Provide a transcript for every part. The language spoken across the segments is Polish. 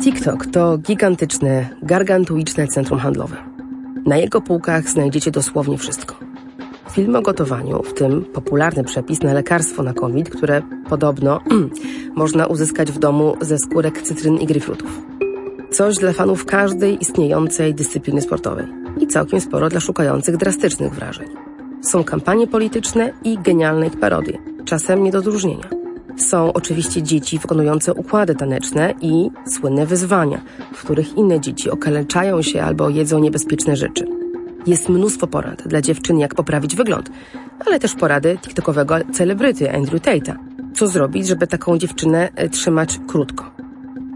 TikTok to gigantyczne, gargantuiczne centrum handlowe. Na jego półkach znajdziecie dosłownie wszystko. Filmy o gotowaniu, w tym popularny przepis na lekarstwo na COVID, które podobno można uzyskać w domu ze skórek cytryn i gryfrutów. Coś dla fanów każdej istniejącej dyscypliny sportowej i całkiem sporo dla szukających drastycznych wrażeń. Są kampanie polityczne i genialne ich parodie, czasem nie do odróżnienia. Są oczywiście dzieci wykonujące układy taneczne i słynne wyzwania, w których inne dzieci okaleczają się albo jedzą niebezpieczne rzeczy. Jest mnóstwo porad dla dziewczyn, jak poprawić wygląd, ale też porady tiktokowego celebryty Andrew Tate'a. Co zrobić, żeby taką dziewczynę e, trzymać krótko?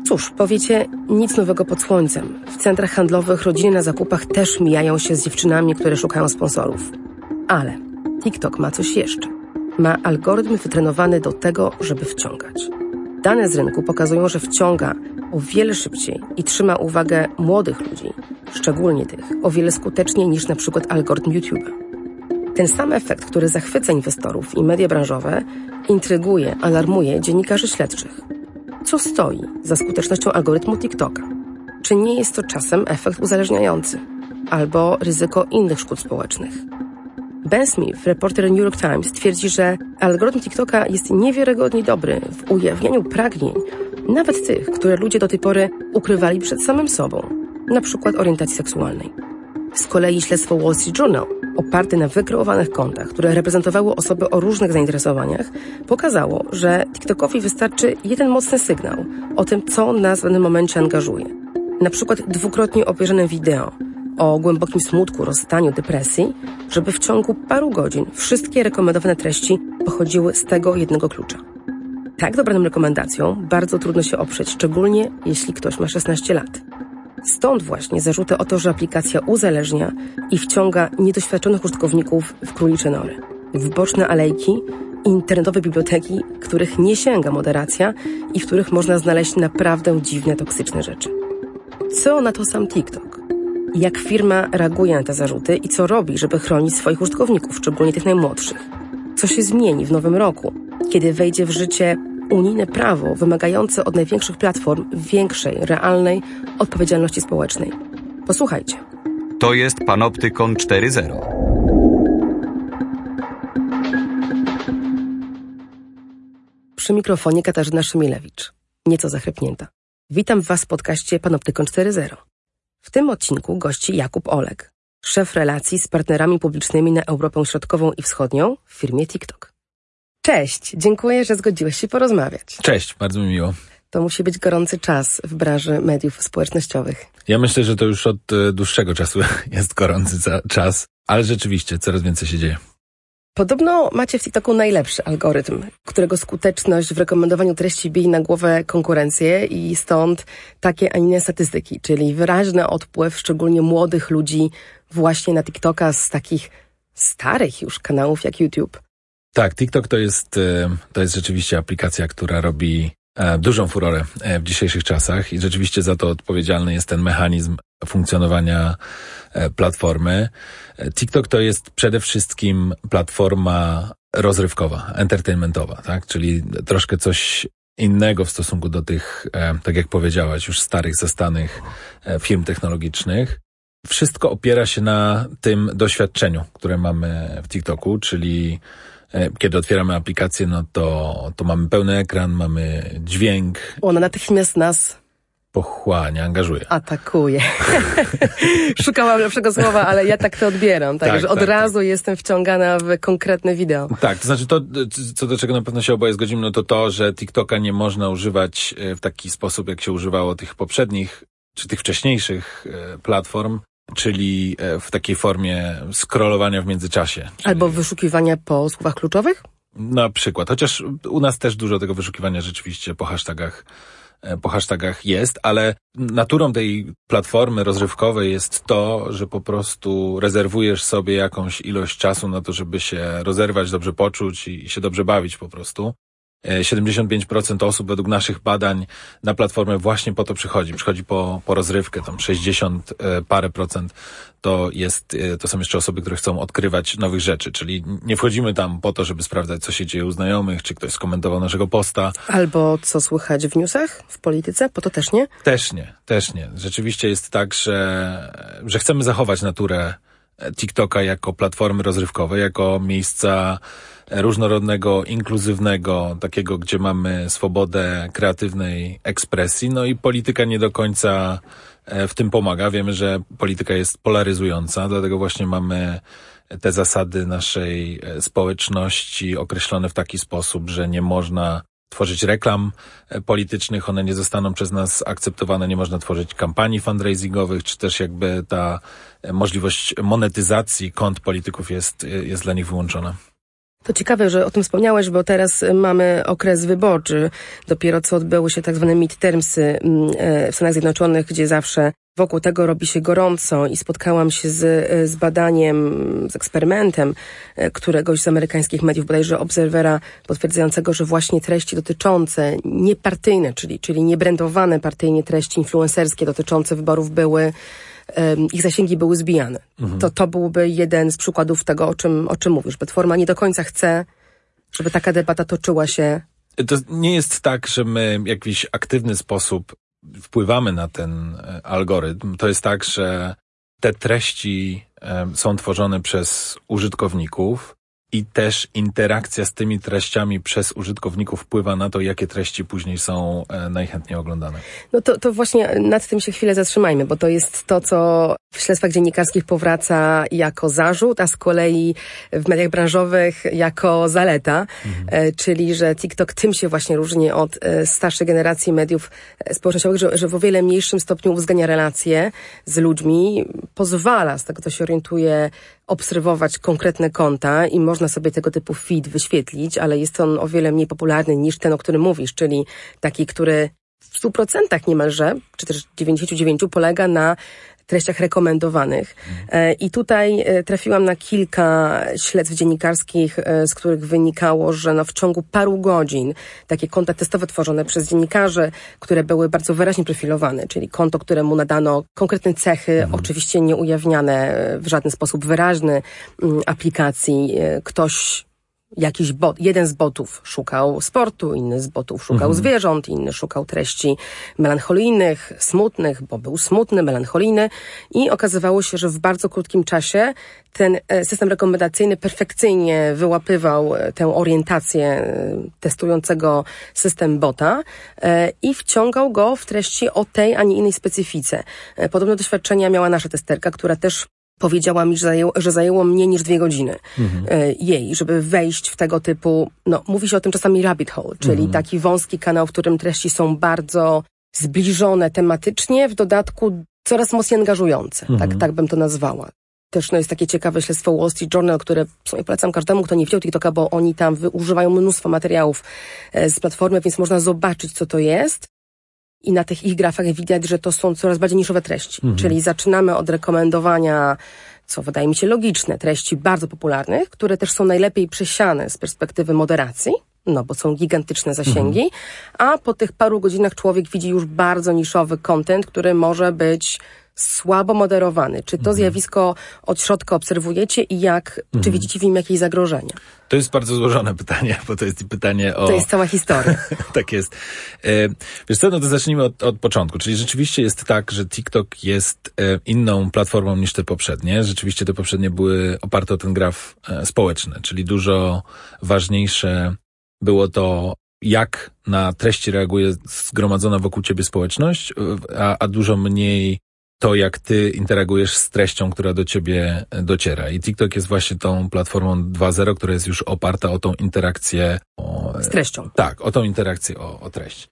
Cóż, powiecie, nic nowego pod słońcem. W centrach handlowych rodziny na zakupach też mijają się z dziewczynami, które szukają sponsorów. Ale TikTok ma coś jeszcze. Ma algorytm wytrenowany do tego, żeby wciągać. Dane z rynku pokazują, że wciąga o wiele szybciej i trzyma uwagę młodych ludzi, szczególnie tych, o wiele skuteczniej niż na przykład algorytm YouTube'a. Ten sam efekt, który zachwyca inwestorów i media branżowe, intryguje, alarmuje dziennikarzy śledczych. Co stoi za skutecznością algorytmu TikToka? Czy nie jest to czasem efekt uzależniający? Albo ryzyko innych szkód społecznych? Ben Smith, reporter New York Times, twierdzi, że algorytm TikToka jest niewiarygodnie dobry w ujawnianiu pragnień, nawet tych, które ludzie do tej pory ukrywali przed samym sobą, na przykład orientacji seksualnej. Z kolei śledztwo Wall Street Journal, oparte na wykreowanych kontach, które reprezentowały osoby o różnych zainteresowaniach, pokazało, że TikTokowi wystarczy jeden mocny sygnał o tym, co nas w danym momencie angażuje. Na przykład dwukrotnie obejrzane wideo o głębokim smutku, rozstaniu, depresji, żeby w ciągu paru godzin wszystkie rekomendowane treści pochodziły z tego jednego klucza. Tak dobraną rekomendacją bardzo trudno się oprzeć, szczególnie jeśli ktoś ma 16 lat. Stąd właśnie zarzuty o to, że aplikacja uzależnia i wciąga niedoświadczonych użytkowników w królicze nory, w boczne alejki internetowe biblioteki, których nie sięga moderacja i w których można znaleźć naprawdę dziwne, toksyczne rzeczy. Co na to sam TikTok? Jak firma reaguje na te zarzuty i co robi, żeby chronić swoich użytkowników, szczególnie tych najmłodszych? Co się zmieni w nowym roku, kiedy wejdzie w życie unijne prawo wymagające od największych platform większej, realnej odpowiedzialności społecznej? Posłuchajcie. To jest Panoptykon 4.0. Przy mikrofonie Katarzyna Szymilewicz, nieco zachrypnięta. Witam Was w podcaście Panoptykon 4.0. W tym odcinku gości Jakub Olek, szef relacji z partnerami publicznymi na Europę Środkową i Wschodnią w firmie TikTok. Cześć, dziękuję, że zgodziłeś się porozmawiać. Cześć, bardzo mi miło. To musi być gorący czas w branży mediów społecznościowych. Ja myślę, że to już od e, dłuższego czasu jest gorący czas, ale rzeczywiście coraz więcej się dzieje. Podobno macie w TikToku najlepszy algorytm, którego skuteczność w rekomendowaniu treści bije na głowę konkurencję i stąd takie, a inne statystyki, czyli wyraźny odpływ szczególnie młodych ludzi właśnie na TikToka z takich starych już kanałów jak YouTube. Tak, TikTok to jest, e, to jest rzeczywiście aplikacja, która robi e, dużą furorę e, w dzisiejszych czasach i rzeczywiście za to odpowiedzialny jest ten mechanizm funkcjonowania platformy. TikTok to jest przede wszystkim platforma rozrywkowa, entertainmentowa, tak? Czyli troszkę coś innego w stosunku do tych, tak jak powiedziałaś, już starych, zastanych firm technologicznych. Wszystko opiera się na tym doświadczeniu, które mamy w TikToku, czyli E, kiedy otwieramy aplikację, no to, to mamy pełny ekran, mamy dźwięk. Ona natychmiast nas pochłania, angażuje. Atakuje. Szukałam lepszego słowa, ale ja tak to odbieram, tak, tak że od tak, razu tak. jestem wciągana w konkretne wideo. Tak, to znaczy to, co do czego na pewno się oboje zgodzimy, no to to, że TikToka nie można używać e, w taki sposób, jak się używało tych poprzednich, czy tych wcześniejszych e, platform, czyli e, w takiej formie scrollowania w międzyczasie. Czyli... Albo wyszukiwania po słowach kluczowych? Na przykład, chociaż u nas też dużo tego wyszukiwania rzeczywiście po hashtagach po hashtagach jest, ale naturą tej platformy rozrywkowej jest to, że po prostu rezerwujesz sobie jakąś ilość czasu na to, żeby się rozerwać, dobrze poczuć i się dobrze bawić po prostu. 75% osób według naszych badań na platformę właśnie po to przychodzi. Przychodzi po, po rozrywkę, tam 60 parę procent to jest, to są jeszcze osoby, które chcą odkrywać nowych rzeczy, czyli nie wchodzimy tam po to, żeby sprawdzać, co się dzieje u znajomych, czy ktoś skomentował naszego posta. Albo co słychać w newsach, w polityce, po to też nie? Też nie, też nie. Rzeczywiście jest tak, że, że chcemy zachować naturę TikToka jako platformy rozrywkowej, jako miejsca różnorodnego, inkluzywnego, takiego, gdzie mamy swobodę kreatywnej ekspresji. No i polityka nie do końca e, w tym pomaga. Wiemy, że polityka jest polaryzująca, dlatego właśnie mamy te zasady naszej e, społeczności określone w taki sposób, że nie można tworzyć reklam e, politycznych, one nie zostaną przez nas akceptowane, nie można tworzyć kampanii fundraisingowych, czy też jakby ta możliwość monetyzacji kont polityków jest, jest dla nich wyłączona. To ciekawe, że o tym wspomniałeś, bo teraz mamy okres wyborczy. Dopiero co odbyły się tak zwane midtermsy mm, e, w Stanach Zjednoczonych, gdzie zawsze wokół tego robi się gorąco i spotkałam się z, e, z badaniem, z eksperymentem e, któregoś z amerykańskich mediów, bodajże Obserwera, potwierdzającego, że właśnie treści dotyczące niepartyjne, czyli, czyli niebrandowane partyjnie treści influencerskie dotyczące wyborów były ich zasięgi były zbijane. Mhm. To, to byłby jeden z przykładów tego, o czym, o czym mówisz. Platforma nie do końca chce, żeby taka debata toczyła się. To nie jest tak, że my w jakiś aktywny sposób wpływamy na ten e, algorytm. To jest tak, że te treści są tworzone przez użytkowników i też interakcja z tymi treściami przez użytkowników wpływa na to, jakie treści później są e, najchętniej oglądane. No to, to właśnie nad tym się chwilę zatrzymajmy, bo to jest to, co w śledztwach dziennikarskich powraca jako zarzut, a z kolei w mediach branżowych jako zaleta, mhm. E, czyli że TikTok tym się właśnie różni od e, starszej generacji mediów społecznościowych, że, że w o wiele mniejszym stopniu uwzględnia relacje z ludźmi, pozwala, z tego to się orientuje, obserwować konkretne konta i można sobie tego typu feed wyświetlić, ale jest on o wiele mniej popularny niż ten, o którym mówisz, czyli taki, który w 100% niemalże, czy też 99 polega na treściach rekomendowanych. E, I tutaj e, trafiłam na kilka śledztw dziennikarskich, e, z których wynikało, że no w ciągu paru godzin takie konta testowe tworzone przez dziennikarzy, które były bardzo wyraźnie profilowane, czyli konto, któremu nadano konkretne cechy, mhm. oczywiście nie ujawniane w żaden sposób wyraźny mm, aplikacji. Ktoś jakiś bot, jeden z botów szukał sportu, inny z botów szukał mhm. zwierząt, inny szukał treści melancholijnych, smutnych, bo był smutny, melancholijny i okazywało się, że w bardzo krótkim czasie ten e, system rekomendacyjny perfekcyjnie wyłapywał e, tę orientację e, testującego system bota i wciągał go w treści o tej, a nie innej specyfice. Podobne doświadczenia miała nasza testerka, która też powiedziała mi, że zajęło, że zajęło mnie niż dwie godziny mhm. E, jej, żeby wejść w tego typu, no mówi się o tym czasami rabbit hole, czyli mhm. taki wąski kanał, w którym treści są bardzo zbliżone tematycznie, w dodatku coraz mocniej angażujące, tak, mhm. tak, tak bym to nazwała. Też no, jest takie ciekawe śledztwo Wall Street Journal, które w sumie polecam każdemu, kto nie widział TikToka, bo oni tam używają mnóstwo materiałów e, z platformy, więc można zobaczyć, co to jest i na tych ich grafach widać, że to są coraz bardziej niszowe treści. Mhm. Czyli zaczynamy od rekomendowania, co wydaje mi się logiczne, treści bardzo popularnych, które też są najlepiej przesiane z perspektywy moderacji, no bo są gigantyczne zasięgi, mhm. a po tych paru godzinach człowiek widzi już bardzo niszowy content, który może być słabo moderowany. Czy to mhm. zjawisko od środka obserwujecie i jak, mhm. czy widzicie w nim jakieś zagrożenia? To jest bardzo złożone pytanie, bo to jest pytanie o... To jest cała historia. tak jest. E, wiesz co, no to zacznijmy od, od początku. Czyli rzeczywiście jest tak, że TikTok jest e, inną platformą niż te poprzednie. Rzeczywiście te poprzednie były oparte o ten graf e, społeczny, czyli dużo ważniejsze było to, jak na treści reaguje zgromadzona wokół ciebie społeczność, a, a dużo mniej to, jak ty interagujesz z treścią, która do ciebie dociera. I TikTok jest właśnie tą platformą 2.0, która jest już oparta o tą interakcję. O, z treścią. Tak, o tą interakcję, o, o treść.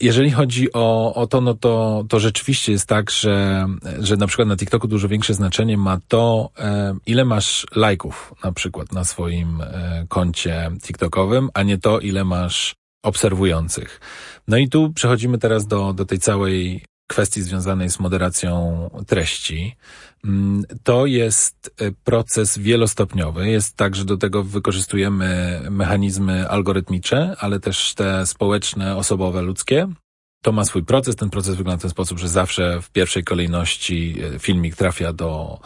Jeżeli chodzi o, o to, no to, to rzeczywiście jest tak, że, że na przykład na TikToku dużo większe znaczenie ma to, e, ile masz lajków na przykład na swoim e, koncie TikTokowym, a nie to, ile masz obserwujących. No i tu przechodzimy teraz do, do tej całej kwestii związanej z moderacją treści. Mm, to jest e, proces wielostopniowy. Jest tak, że do tego wykorzystujemy mechanizmy algorytmicze, ale też te społeczne, osobowe, ludzkie. To ma swój proces. Ten proces wygląda w ten sposób, że zawsze w pierwszej kolejności e, filmik trafia do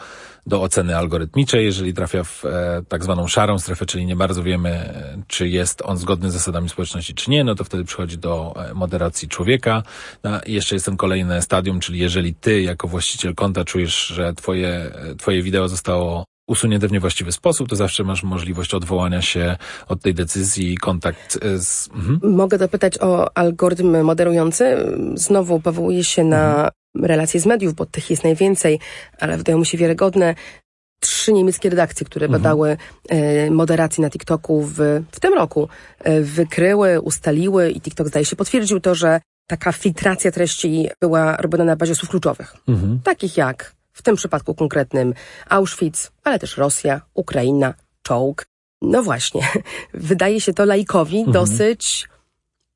do oceny algorytmiczej. Jeżeli trafia w e, tak zwaną szarą strefę, czyli nie bardzo wiemy, e, czy jest on zgodny z zasadami społeczności, czy nie, no to wtedy przychodzi do e, moderacji człowieka. No, i jeszcze jest ten kolejne stadium, czyli jeżeli ty jako właściciel konta czujesz, że twoje, e, twoje wideo zostało usunięte w niewłaściwy sposób, to zawsze masz możliwość odwołania się od tej decyzji i kontakt z... Mhm. Mogę dopytać o algorytm moderujący. Znowu powołuje się na mhm relacje z mediów, bo tych jest najwięcej, ale wydają mi się wiarygodne. Trzy niemieckie redakcje, które mhm. badały e, moderację na TikToku w, w tym roku, e, wykryły, ustaliły i TikTok zdaje się potwierdził to, że taka filtracja treści była robiona na bazie słów kluczowych. Mhm. Takich jak w tym przypadku konkretnym Auschwitz, ale też Rosja, Ukraina, czołg. No właśnie, wydaje się to laikowi mhm. dosyć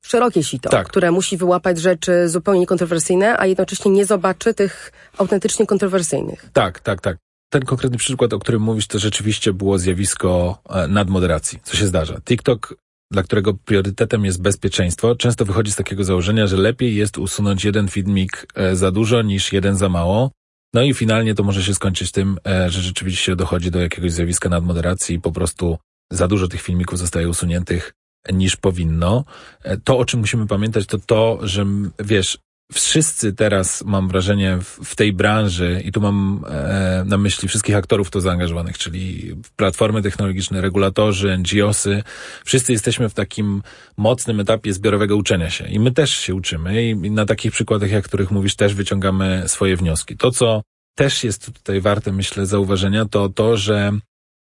szerokie sito, tak. które musi wyłapać rzeczy zupełnie niekontrowersyjne, a jednocześnie nie zobaczy tych autentycznie kontrowersyjnych. Tak, tak, tak. Ten konkretny przykład, o którym mówisz, to rzeczywiście było zjawisko e, nadmoderacji, co się zdarza. TikTok dla którego priorytetem jest bezpieczeństwo, często wychodzi z takiego założenia, że lepiej jest usunąć jeden filmik e, za dużo niż jeden za mało. No i finalnie to może się skończyć tym, e, że rzeczywiście dochodzi do jakiegoś zjawiska nadmoderacji i po prostu za dużo tych filmików zostaje usuniętych niż powinno. E, to, o czym musimy pamiętać, to to, że wiesz, wszyscy teraz, mam wrażenie, w, tej branży, i tu mam e, na myśli wszystkich aktorów to zaangażowanych, czyli platformy technologiczne, regulatorzy, NGOsy, wszyscy jesteśmy w takim mocnym etapie zbiorowego uczenia się. I my też się uczymy i na takich przykładach, jak których mówisz, też wyciągamy swoje wnioski. To, co też jest tutaj warte, myślę, zauważenia, to to, że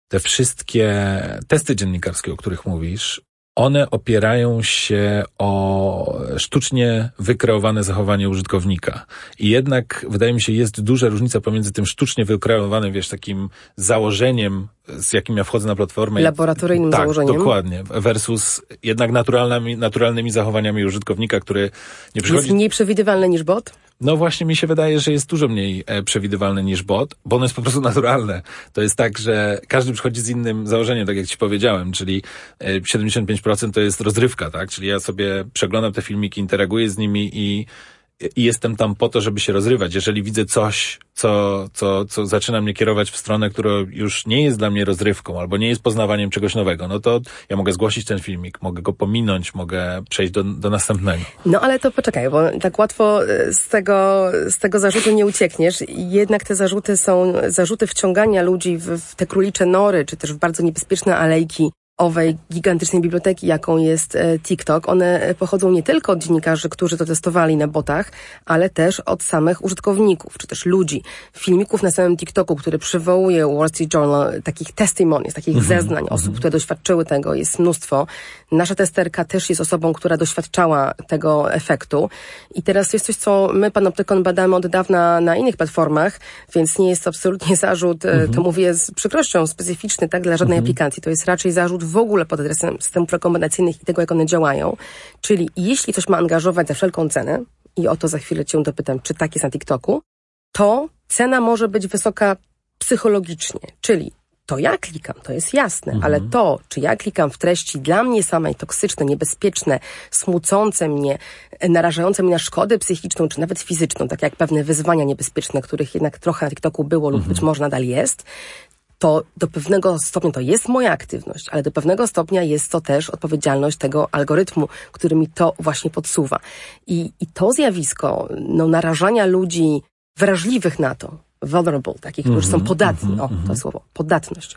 te wszystkie testy dziennikarskie, o których mówisz, one opierają się o sztucznie wykreowane zachowanie użytkownika. I jednak, wydaje mi się, jest duża różnica pomiędzy tym sztucznie wykreowanym, wiesz, takim założeniem, z jakim ja wchodzę na platformę. Laboratoryjnym tak, założeniem. dokładnie. Versus jednak naturalnymi, naturalnymi zachowaniami użytkownika, który nie przychodzi... Jest mniej przewidywalny niż bot? No właśnie mi się wydaje, że jest dużo mniej e, przewidywalne niż bot, bo ono jest po prostu naturalne. To jest tak, że każdy przychodzi z innym założeniem, tak jak ci powiedziałem, czyli 75% e, to jest rozrywka, tak? Czyli ja sobie przeglądam te filmiki, interaguję z nimi i i jestem tam po to, żeby się rozrywać. Jeżeli widzę coś, co, co, co zaczyna mnie kierować w stronę, która już nie jest dla mnie rozrywką albo nie jest poznawaniem czegoś nowego, no to ja mogę zgłosić ten filmik, mogę go pominąć, mogę przejść do, do następnego. No ale to poczekaj, bo tak łatwo e, z tego, z tego zarzutu nie uciekniesz. Jednak te zarzuty są zarzuty wciągania ludzi w, w te królicze nory, czy też w bardzo niebezpieczne alejki owej gigantycznej biblioteki, jaką jest e, TikTok. One e, pochodzą nie tylko od dziennikarzy, którzy to testowali na botach, ale też od samych użytkowników, czy też ludzi. Filmików na samym TikToku, który przywołuje Wall Street Journal, takich testimonies, takich mm -hmm. zeznań osób, -hmm. które doświadczyły tego, jest mnóstwo. Nasza testerka też jest osobą, która doświadczała tego efektu. I teraz jest coś, co my, Panoptykon, badamy od dawna na innych platformach, więc nie jest to absolutnie zarzut, mm -hmm. to mhm. mówię z przykrością, specyficzny, tak, dla żadnej mhm. aplikacji. To jest raczej zarzut w ogóle pod adresem systemów rekomendacyjnych i tego, jak one działają. Czyli jeśli coś ma angażować za wszelką cenę, i o to za chwilę Cię dopytam, czy tak jest na TikToku, to cena może być wysoka psychologicznie, czyli to ja klikam, to jest jasne, mhm. ale to, czy ja klikam w treści dla mnie samej toksyczne, niebezpieczne, smucące mnie, narażające mnie na szkodę psychiczną, czy nawet fizyczną, tak jak pewne wyzwania niebezpieczne, których jednak trochę na TikToku było lub mhm. być może nadal jest, to do pewnego stopnia to jest moja aktywność, ale do pewnego stopnia jest to też odpowiedzialność tego algorytmu, który mi to właśnie podsuwa. I, i to zjawisko no, narażania ludzi wrażliwych na to, vulnerable, takich, którzy są mhm, podatni, -hmm, o, to mhm. słowo, podatność.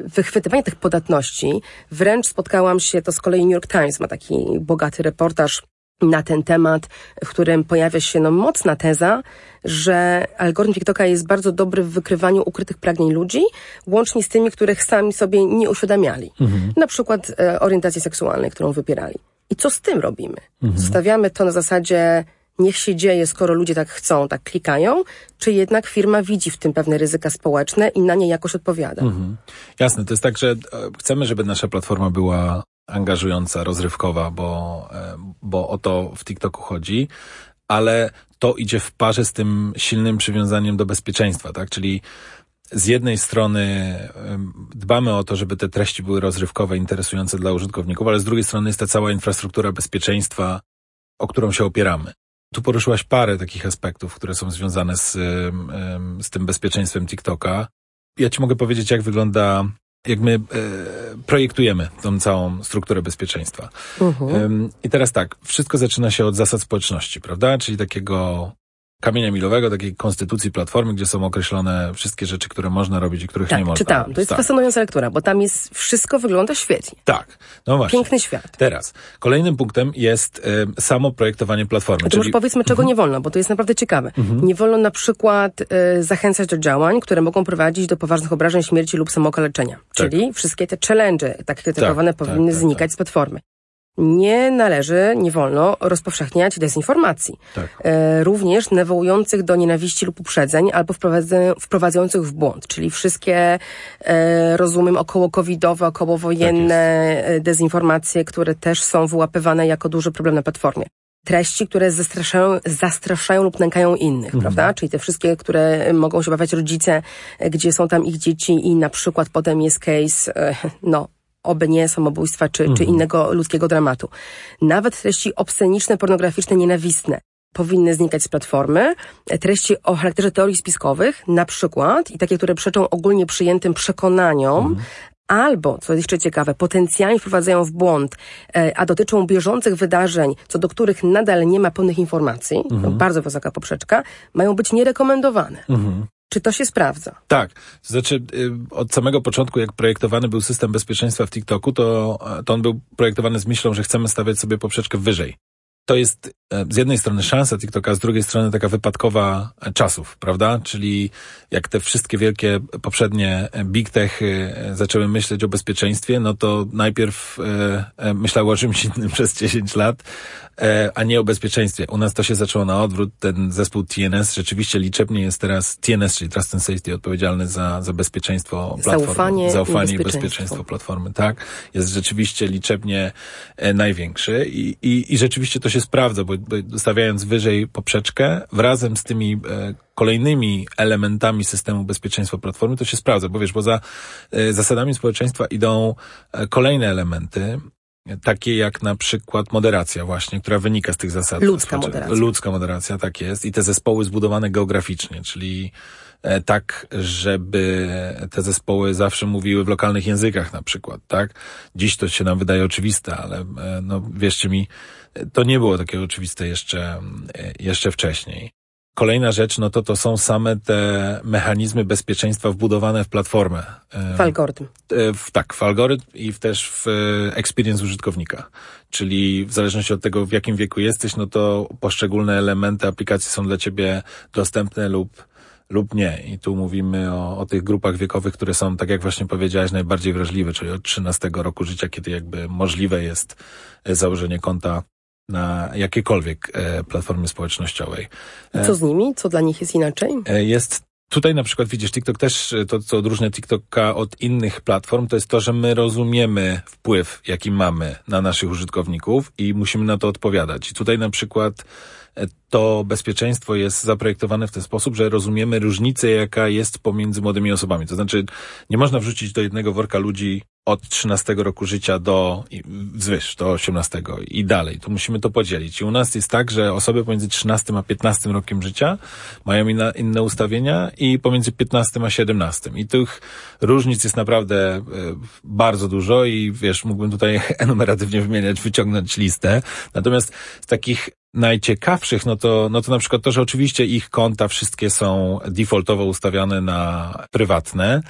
Wychwytywanie tych podatności, wręcz spotkałam się, to z kolei New York Times ma taki bogaty reportaż na ten temat, w którym pojawia się no, mocna teza, że algorytm TikToka jest bardzo dobry w wykrywaniu ukrytych pragnień ludzi, łącznie z tymi, których sami sobie nie uświadamiali. Mhm. Na przykład e, orientacji seksualnej, którą wybierali. I co z tym robimy? Mhm. Zostawiamy to na zasadzie niech się dzieje, skoro ludzie tak chcą, tak klikają, czy jednak firma widzi w tym pewne ryzyka społeczne i na nie jakoś odpowiada. Mhm. Jasne, to jest tak, że e, chcemy, żeby nasza platforma była angażująca, rozrywkowa, bo, e, bo o to w TikToku chodzi. ale to idzie w parze z tym silnym przywiązaniem do bezpieczeństwa, tak? Czyli z jednej strony dbamy o to, żeby te treści były rozrywkowe, interesujące dla użytkowników, ale z drugiej strony jest ta cała infrastruktura bezpieczeństwa, o którą się opieramy. Tu poruszyłaś parę takich aspektów, które są związane z, z tym bezpieczeństwem TikToka. Ja ci mogę powiedzieć, jak wygląda, jak my e, projektujemy tą całą strukturę bezpieczeństwa. Uh-huh. I teraz tak, wszystko zaczyna się od zasad społeczności, prawda? Czyli takiego kamienia milowego, takiej konstytucji platformy, gdzie są określone wszystkie rzeczy, które można robić i których tak, nie można czytałam. robić. To jest tak. fascynująca lektura, bo tam jest wszystko wygląda świetnie. Tak, no właśnie. Piękny świat. Teraz, kolejnym punktem jest y, samo projektowanie platformy. To czyli... może powiedzmy, czego nie wolno, bo to jest naprawdę ciekawe. Nie wolno na przykład y, zachęcać do działań, które mogą prowadzić do poważnych obrażeń, śmierci lub samookaleczenia. Czyli wszystkie te challenge, tak krytykowane, Tak, powinny tak, znikać z platformy. Nie należy, nie wolno rozpowszechniać dezinformacji. Tak. E, również nawołujących do nienawiści lub uprzedzeń albo wprowadza- wprowadzających w błąd, czyli wszystkie, e, rozumiem, około-covidowe, okołowojenne e, dezinformacje, które też są wyłapywane jako duży problem na platformie. Treści, które zastraszają, zastraszają lub nękają innych, prawda? Czyli te wszystkie, które mogą się obawiać rodzice, gdzie są tam ich dzieci i na przykład potem jest case, no, oby nie samobójstwa czy, czy innego ludzkiego dramatu. Nawet treści obsceniczne, pornograficzne, nienawistne powinny znikać z platformy. Treści o charakterze teorii spiskowych, na przykład, i takie, które przeczą ogólnie przyjętym przekonaniom, albo, co jeszcze ciekawe, potencjalnie wprowadzają w błąd, e, a dotyczą bieżących wydarzeń, co do których nadal nie ma pełnych informacji, to bardzo wysoka poprzeczka, mają być nierekomendowane. Czy to się sprawdza? Tak. Znaczy, y, od samego początku, jak projektowany był system bezpieczeństwa w TikToku, to, to on był projektowany z myślą, że chcemy stawiać sobie poprzeczkę wyżej. To jest z jednej strony szansa TikToka, z drugiej strony taka wypadkowa e, czasów, prawda? Czyli jak te wszystkie wielkie poprzednie e, big techy e, zaczęły myśleć o bezpieczeństwie, no to najpierw e, e, myślały o czymś innym przez 10 lat, e, a nie o bezpieczeństwie. U nas to się zaczęło na odwrót. Ten zespół TNS rzeczywiście liczebnie jest teraz TNS, czyli Trust and Safety, odpowiedzialny za, za bezpieczeństwo platformy. Zaufanie i Zaufanie i bezpieczeństwo. bezpieczeństwo platformy, tak. Jest rzeczywiście liczebnie e, największy i, i, i rzeczywiście to się sprawdza, bo stawiając wyżej poprzeczkę, wrazem z tymi e, kolejnymi elementami systemu bezpieczeństwa platformy, to się sprawdza, bo wiesz, poza e, zasadami społeczeństwa idą e, kolejne elementy, takie jak na przykład moderacja właśnie, która wynika z tych zasad. Ludzka moderacja. Ludzka moderacja, tak jest. I te zespoły zbudowane geograficznie, czyli tak, żeby te zespoły zawsze mówiły w lokalnych językach na przykład, tak? Dziś to się nam wydaje oczywiste, ale e, no wierzcie mi, e, to nie było takie oczywiste jeszcze, e, jeszcze wcześniej. Kolejna rzecz, no to to są same te mechanizmy bezpieczeństwa wbudowane w platformę. E, W algorytm. E, w, tak, w algorytm i w też w e, experience użytkownika. Czyli w zależności od tego, w jakim wieku jesteś, no to poszczególne elementy aplikacji są dla ciebie dostępne lub, lub nie. I tu mówimy o, o tych grupach wiekowych, które są, tak jak właśnie powiedziałeś, najbardziej wrażliwe, czyli od 13 roku życia, kiedy jakby możliwe jest e, założenie konta na jakiejkolwiek e, platformie społecznościowej. I co z nimi? Co dla nich jest inaczej? E, Jest tutaj na przykład widzisz, TikTok też, e, to co odróżnia TikToka od innych platform, to jest to, że my rozumiemy wpływ, jaki mamy na naszych użytkowników i musimy na to odpowiadać. I tutaj na przykład e, to bezpieczeństwo jest zaprojektowane w ten sposób, że rozumiemy różnicę, jaka jest pomiędzy młodymi osobami. To znaczy, nie można wrzucić do jednego worka ludzi od 13 roku życia do wzwyż, do 18 i dalej. Tu musimy to podzielić. I u nas jest tak, że osoby pomiędzy 13 a 15 rokiem życia mają inna, inne ustawienia i pomiędzy 15 a 17. I tych różnic jest naprawdę e, bardzo dużo i wiesz, mógłbym tutaj enumeratywnie wymieniać, wyciągnąć listę. Natomiast z takich najciekawszych, no to, no to na przykład to, że oczywiście ich konta wszystkie są defaultowo ustawiane na prywatne.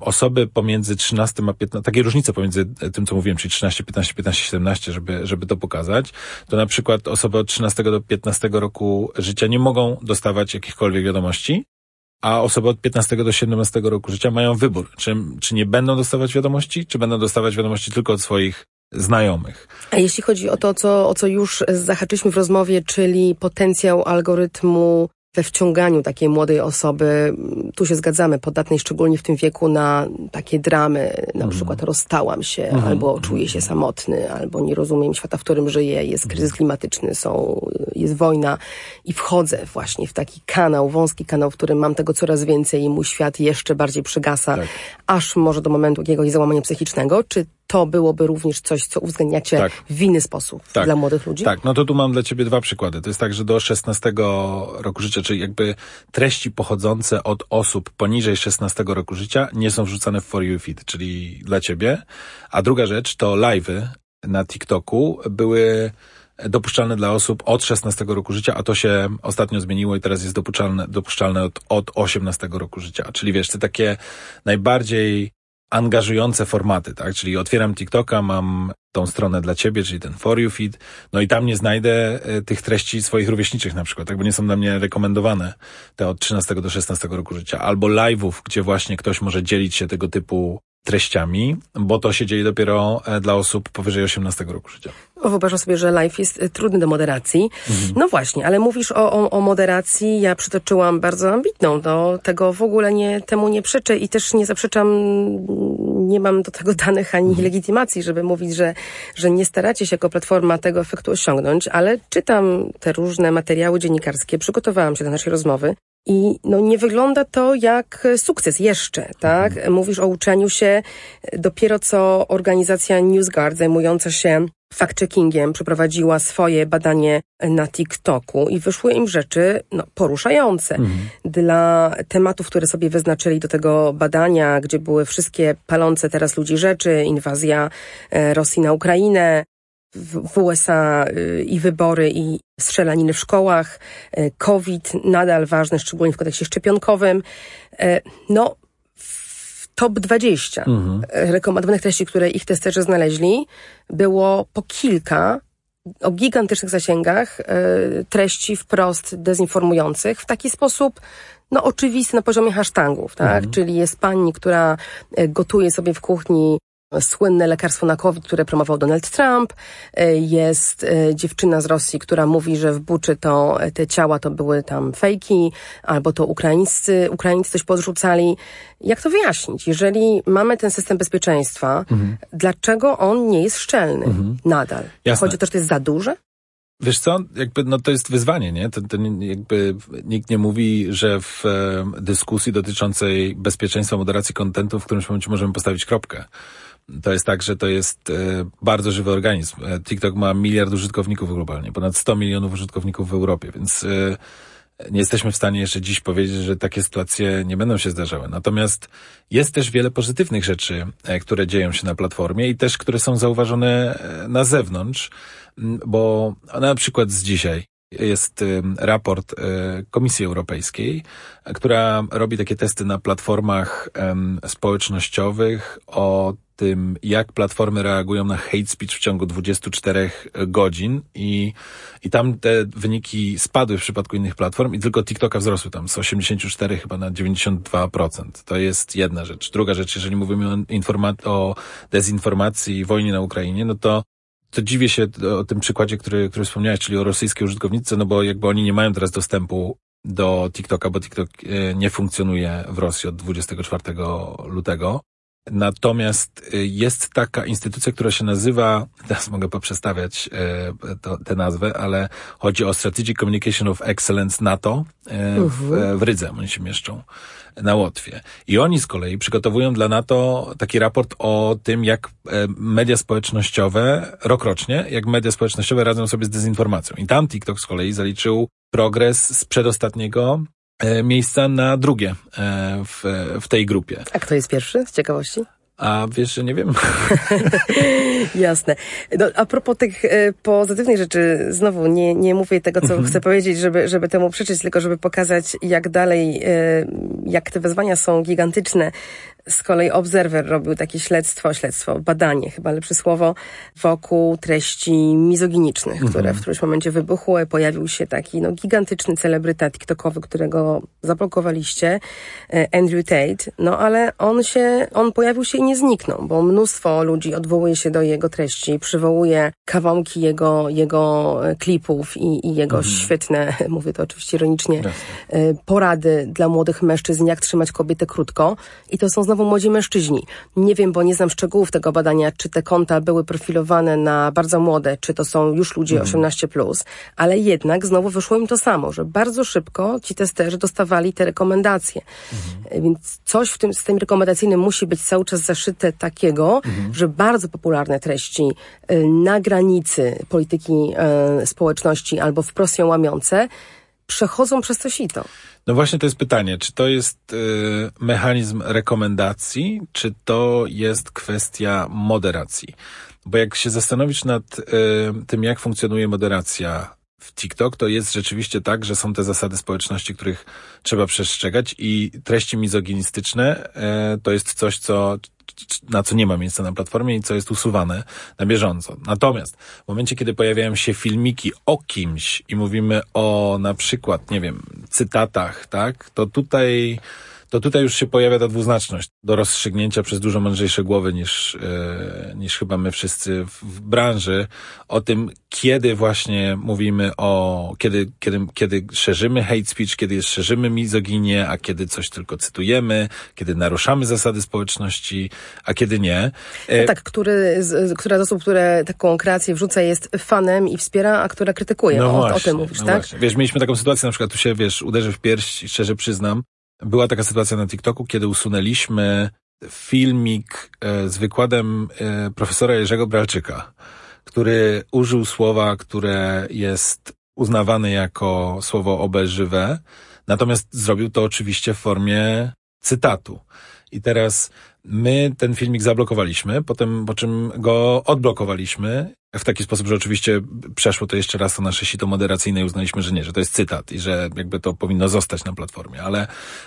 Osoby pomiędzy 13 a 15, takie różnice pomiędzy tym, co mówiłem, czyli 13, 15, 15, 17, żeby, żeby to pokazać, to na przykład osoby od 13 do 15 roku życia nie mogą dostawać jakichkolwiek wiadomości, a osoby od 15 do 17 roku życia mają wybór, czy, czy nie będą dostawać wiadomości, czy będą dostawać wiadomości tylko od swoich znajomych. A jeśli chodzi o to, co, o co już zahaczyliśmy w rozmowie, czyli potencjał algorytmu we wciąganiu takiej młodej osoby, tu się zgadzamy, podatnej szczególnie w tym wieku na takie dramy, na Mhm. przykład rozstałam się, albo czuję się samotny, albo nie rozumiem świata, w którym żyję, jest Mhm. kryzys klimatyczny, są, jest wojna i wchodzę właśnie w taki kanał, wąski kanał, w którym mam tego coraz więcej i mój świat jeszcze bardziej przygasa, Tak. aż może do momentu jakiegoś załamania psychicznego. Czy to byłoby również coś, co uwzględniacie Tak. w inny sposób Tak. dla młodych ludzi? Tak, no to tu mam dla ciebie dwa przykłady. To jest tak, że do 16 roku życia, czyli jakby treści pochodzące od osób poniżej 16 roku życia nie są wrzucane w For You Feed, czyli dla ciebie. A druga rzecz to live'y na TikToku były dopuszczalne dla osób od 16 roku życia, a to się ostatnio zmieniło i teraz jest dopuszczalne, dopuszczalne od, od 18 roku życia. Czyli wiesz, te takie najbardziej angażujące formaty, tak? Czyli otwieram TikToka, mam tą stronę dla ciebie, czyli ten For You Feed, no i tam nie znajdę e, tych treści swoich rówieśniczych na przykład, tak? Bo nie są dla mnie rekomendowane te od 13 do 16 roku życia. Albo live'ów, gdzie właśnie ktoś może dzielić się tego typu treściami, bo to się dzieje dopiero e, dla osób powyżej 18 roku życia. O, Wyobrażam sobie, że live jest y, trudny do moderacji. No właśnie, ale mówisz o, o, o moderacji. Ja przytoczyłam bardzo ambitną. Do tego w ogóle nie, temu nie przeczę i też nie zaprzeczam, nie mam do tego danych ani legitymacji, żeby mówić, że, że nie staracie się jako platforma tego efektu osiągnąć, ale czytam te różne materiały dziennikarskie, przygotowałam się do naszej rozmowy. I no, nie wygląda to jak sukces jeszcze, tak? Mówisz o uczeniu się. Dopiero co organizacja NewsGuard zajmująca się fact-checkingiem przeprowadziła swoje badanie na TikToku i wyszły im rzeczy no, poruszające. Dla tematów, które sobie wyznaczyli do tego badania, gdzie były wszystkie palące teraz ludzi rzeczy, inwazja e, Rosji na Ukrainę, w, USA y, i wybory, i strzelaniny w szkołach, y, COVID nadal ważny, szczególnie w kontekście szczepionkowym. E, No, w top 20 e, rekomendowanych treści, które ich testerzy znaleźli, było po kilka o gigantycznych zasięgach treści wprost dezinformujących w taki sposób no oczywisty na poziomie hashtagów, tak? Czyli jest pani, która gotuje sobie w kuchni słynne lekarstwo na COVID, które promował Donald Trump. E, Jest e, dziewczyna z Rosji, która mówi, że w Buczy to e, te ciała to były tam fejki, albo to Ukraińscy, Ukraińcy coś podrzucali. Jak to wyjaśnić? Jeżeli mamy ten system bezpieczeństwa, dlaczego on nie jest szczelny nadal? Jasne. Chodzi o to, że to jest za duże? Wiesz co, jakby, no to jest wyzwanie, nie? To, to jakby nikt nie mówi, że w dyskusji dotyczącej bezpieczeństwa moderacji kontentu w którymś momencie możemy postawić kropkę. To jest tak, że to jest e, bardzo żywy organizm. E, TikTok ma miliard użytkowników globalnie, ponad 100 milionów użytkowników w Europie, więc e, nie jesteśmy w stanie jeszcze dziś powiedzieć, że takie sytuacje nie będą się zdarzały. Natomiast jest też wiele pozytywnych rzeczy, które dzieją się na platformie i też, które są zauważone na zewnątrz, bo na przykład z dzisiaj jest raport Komisji Europejskiej, która robi takie testy na platformach społecznościowych o tym, jak platformy reagują na hate speech w ciągu 24 godzin i, i tam te wyniki spadły w przypadku innych platform i tylko TikToka wzrosły tam z 84 chyba na 92%. To jest jedna rzecz. Druga rzecz, jeżeli mówimy o, informa- o dezinformacji i wojnie na Ukrainie, no to to dziwię się o tym przykładzie, który, który wspomniałeś, czyli o rosyjskiej użytkownicy, no bo jakby oni nie mają teraz dostępu do TikToka, bo TikTok e, nie funkcjonuje w Rosji od 24 lutego. Natomiast y, jest taka instytucja, która się nazywa, teraz mogę poprzestawiać e, to, tę nazwę, ale chodzi o Strategic Communication of Excellence NATO e, w, e, w Rydze, oni się mieszczą na Łotwie. I oni z kolei przygotowują dla NATO taki raport o tym, jak media społecznościowe, rokrocznie, jak media społecznościowe radzą sobie z dezinformacją. I tam TikTok z kolei zaliczył progres z przedostatniego miejsca na drugie e, w, w tej grupie. A kto jest pierwszy, z ciekawości? A wiesz, że nie wiem. Jasne. No, a propos tych e, pozytywnych rzeczy, znowu nie, nie mówię tego, co chcę powiedzieć, żeby, żeby temu przeczyć, tylko żeby pokazać, jak dalej, e, jak te wyzwania są gigantyczne. Z kolei Observer robił takie śledztwo, śledztwo, badanie, chyba lepsze słowo, wokół treści mizoginicznych, które Mhm. w którymś momencie wybuchły. Pojawił się taki no, gigantyczny celebryta TikTokowy, którego zablokowaliście, e, Andrew Tate. No ale on się, on pojawił się i nie zniknął, bo mnóstwo ludzi odwołuje się do jego treści, przywołuje kawałki jego, jego e, klipów i, i jego świetne, mówię to oczywiście ironicznie, Jasne. e, porady dla młodych mężczyzn, jak trzymać kobietę krótko. I to są znowu młodzi mężczyźni. Nie wiem, bo nie znam szczegółów tego badania, czy te konta były profilowane na bardzo młode, czy to są już ludzie 18+, plus, ale jednak znowu wyszło im to samo, że bardzo szybko ci testerzy dostawali te rekomendacje. E, Więc coś w tym systemie rekomendacyjnym musi być cały czas zaszyte takiego, że bardzo popularne treści e, na granicy polityki e, społeczności albo wprost ją łamiące przechodzą przez to sito. No właśnie to jest pytanie, czy to jest y, mechanizm rekomendacji, czy to jest kwestia moderacji? Bo jak się zastanowić nad y, tym, jak funkcjonuje moderacja w TikTok, to jest rzeczywiście tak, że są te zasady społeczności, których trzeba przestrzegać i treści mizoginistyczne y, to jest coś, co na co nie ma miejsca na platformie i co jest usuwane na bieżąco. Natomiast w momencie, kiedy pojawiają się filmiki o kimś i mówimy o na przykład, nie wiem, cytatach, tak, to tutaj to tutaj już się pojawia ta dwuznaczność do rozstrzygnięcia przez dużo mądrzejsze głowy niż, e, niż chyba my wszyscy w, w branży o tym, kiedy właśnie mówimy o, kiedy, kiedy, kiedy szerzymy hate speech, kiedy szerzymy mizoginię, a kiedy coś tylko cytujemy, kiedy naruszamy zasady społeczności, a kiedy nie. E, No tak, który, z, która z osób, które taką kreację wrzuca jest fanem i wspiera, a która krytykuje. o, o tym mówisz, no tak? Właśnie. Wiesz, mieliśmy taką sytuację, na przykład tu się, wiesz, uderzę w pierś i szczerze przyznam, była taka sytuacja na TikToku, kiedy usunęliśmy filmik e, z wykładem e, profesora Jerzego Bralczyka, który użył słowa, które jest uznawane jako słowo obelżywe, natomiast zrobił to oczywiście w formie cytatu. I teraz my ten filmik zablokowaliśmy, potem po czym go odblokowaliśmy. W taki sposób, że oczywiście przeszło to jeszcze raz to nasze sito moderacyjne i uznaliśmy, że nie, że to jest cytat i że jakby to powinno zostać na platformie, ale,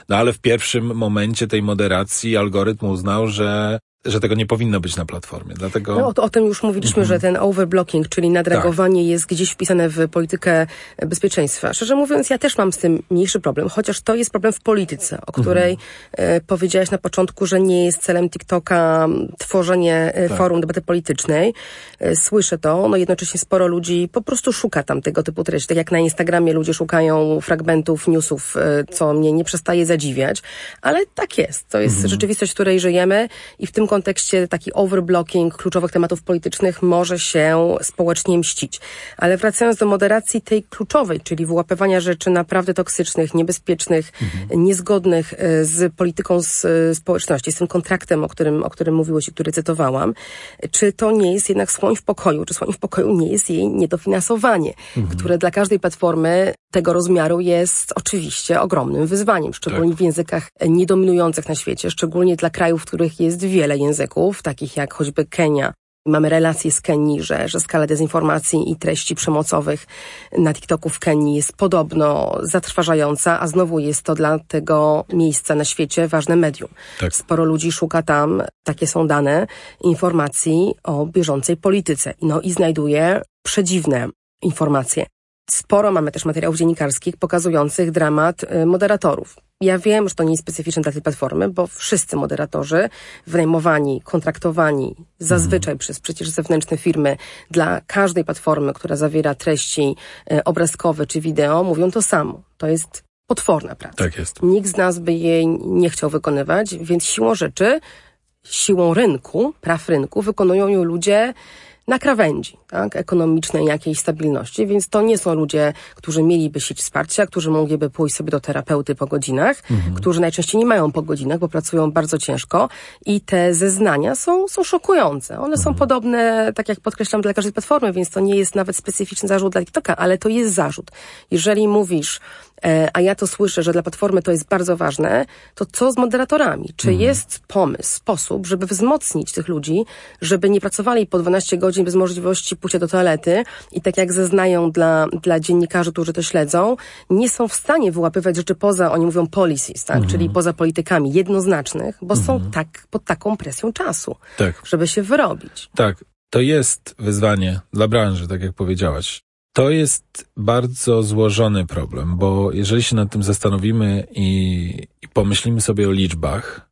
no ale w pierwszym momencie tej moderacji algorytm uznał, że że tego nie powinno być na platformie, dlatego... No, o, o tym już mówiliśmy, Mhm. że ten overblocking, czyli nadreagowanie jest gdzieś wpisane w politykę bezpieczeństwa. Szczerze mówiąc, ja też mam z tym mniejszy problem, chociaż to jest problem w polityce, o której Mhm. e, powiedziałaś na początku, że nie jest celem TikToka tworzenie e, Tak. forum debaty politycznej. E, słyszę to, no jednocześnie sporo ludzi po prostu szuka tam tego typu treści. Tak jak na Instagramie ludzie szukają fragmentów newsów, co mnie nie przestaje zadziwiać, ale tak jest. To jest rzeczywistość, w której żyjemy i w tym kontekście taki overblocking kluczowych tematów politycznych może się społecznie mścić. Ale wracając do moderacji tej kluczowej, czyli wyłapywania rzeczy naprawdę toksycznych, niebezpiecznych, niezgodnych e, z polityką z, e, społeczności, z tym kontraktem, o którym, o którym mówiłeś i który cytowałam, czy to nie jest jednak słoń w pokoju, czy słoń w pokoju nie jest jej niedofinansowanie, które dla każdej platformy tego rozmiaru jest oczywiście ogromnym wyzwaniem, szczególnie w językach niedominujących na świecie, szczególnie dla krajów, w których jest wiele języków, takich jak choćby Kenia. Mamy relacje z Kenii, że, że skala dezinformacji i treści przemocowych na TikToku w Kenii jest podobno zatrważająca, a znowu jest to dla tego miejsca na świecie ważne medium. Tak. Sporo ludzi szuka tam, takie są dane, informacji o bieżącej polityce. No i znajduje przedziwne informacje. Sporo mamy też materiałów dziennikarskich pokazujących dramat y, moderatorów. Ja wiem, że to nie jest specyficzne dla tej platformy, bo wszyscy moderatorzy wynajmowani, kontraktowani zazwyczaj przez przecież zewnętrzne firmy dla każdej platformy, która zawiera treści y, obrazkowe czy wideo, mówią to samo. To jest potworna praca. Tak jest. Nikt z nas by jej nie chciał wykonywać, więc siłą rzeczy, siłą rynku, praw rynku, wykonują ją ludzie na krawędzi tak, ekonomicznej jakiejś stabilności, więc to nie są ludzie, którzy mieliby sieć wsparcia, którzy mogliby pójść sobie do terapeuty po godzinach, którzy najczęściej nie mają po godzinach, bo pracują bardzo ciężko i te zeznania są, są szokujące. One są podobne, tak jak podkreślam, dla każdej platformy, więc to nie jest nawet specyficzny zarzut dla TikToka, ale to jest zarzut. Jeżeli mówisz a ja to słyszę, że dla platformy to jest bardzo ważne, to co z moderatorami? Czy Mhm. jest pomysł, sposób, żeby wzmocnić tych ludzi, żeby nie pracowali po 12 godzin bez możliwości pójścia do toalety i tak jak zeznają dla, dla dziennikarzy, którzy to śledzą, nie są w stanie wyłapywać rzeczy poza, oni mówią policies, tak? czyli poza politykami jednoznacznych, bo są tak, pod taką presją czasu, Tak. żeby się wyrobić. Tak, to jest wyzwanie dla branży, tak jak powiedziałaś. To jest bardzo złożony problem, bo jeżeli się nad tym zastanowimy i, i pomyślimy sobie o liczbach,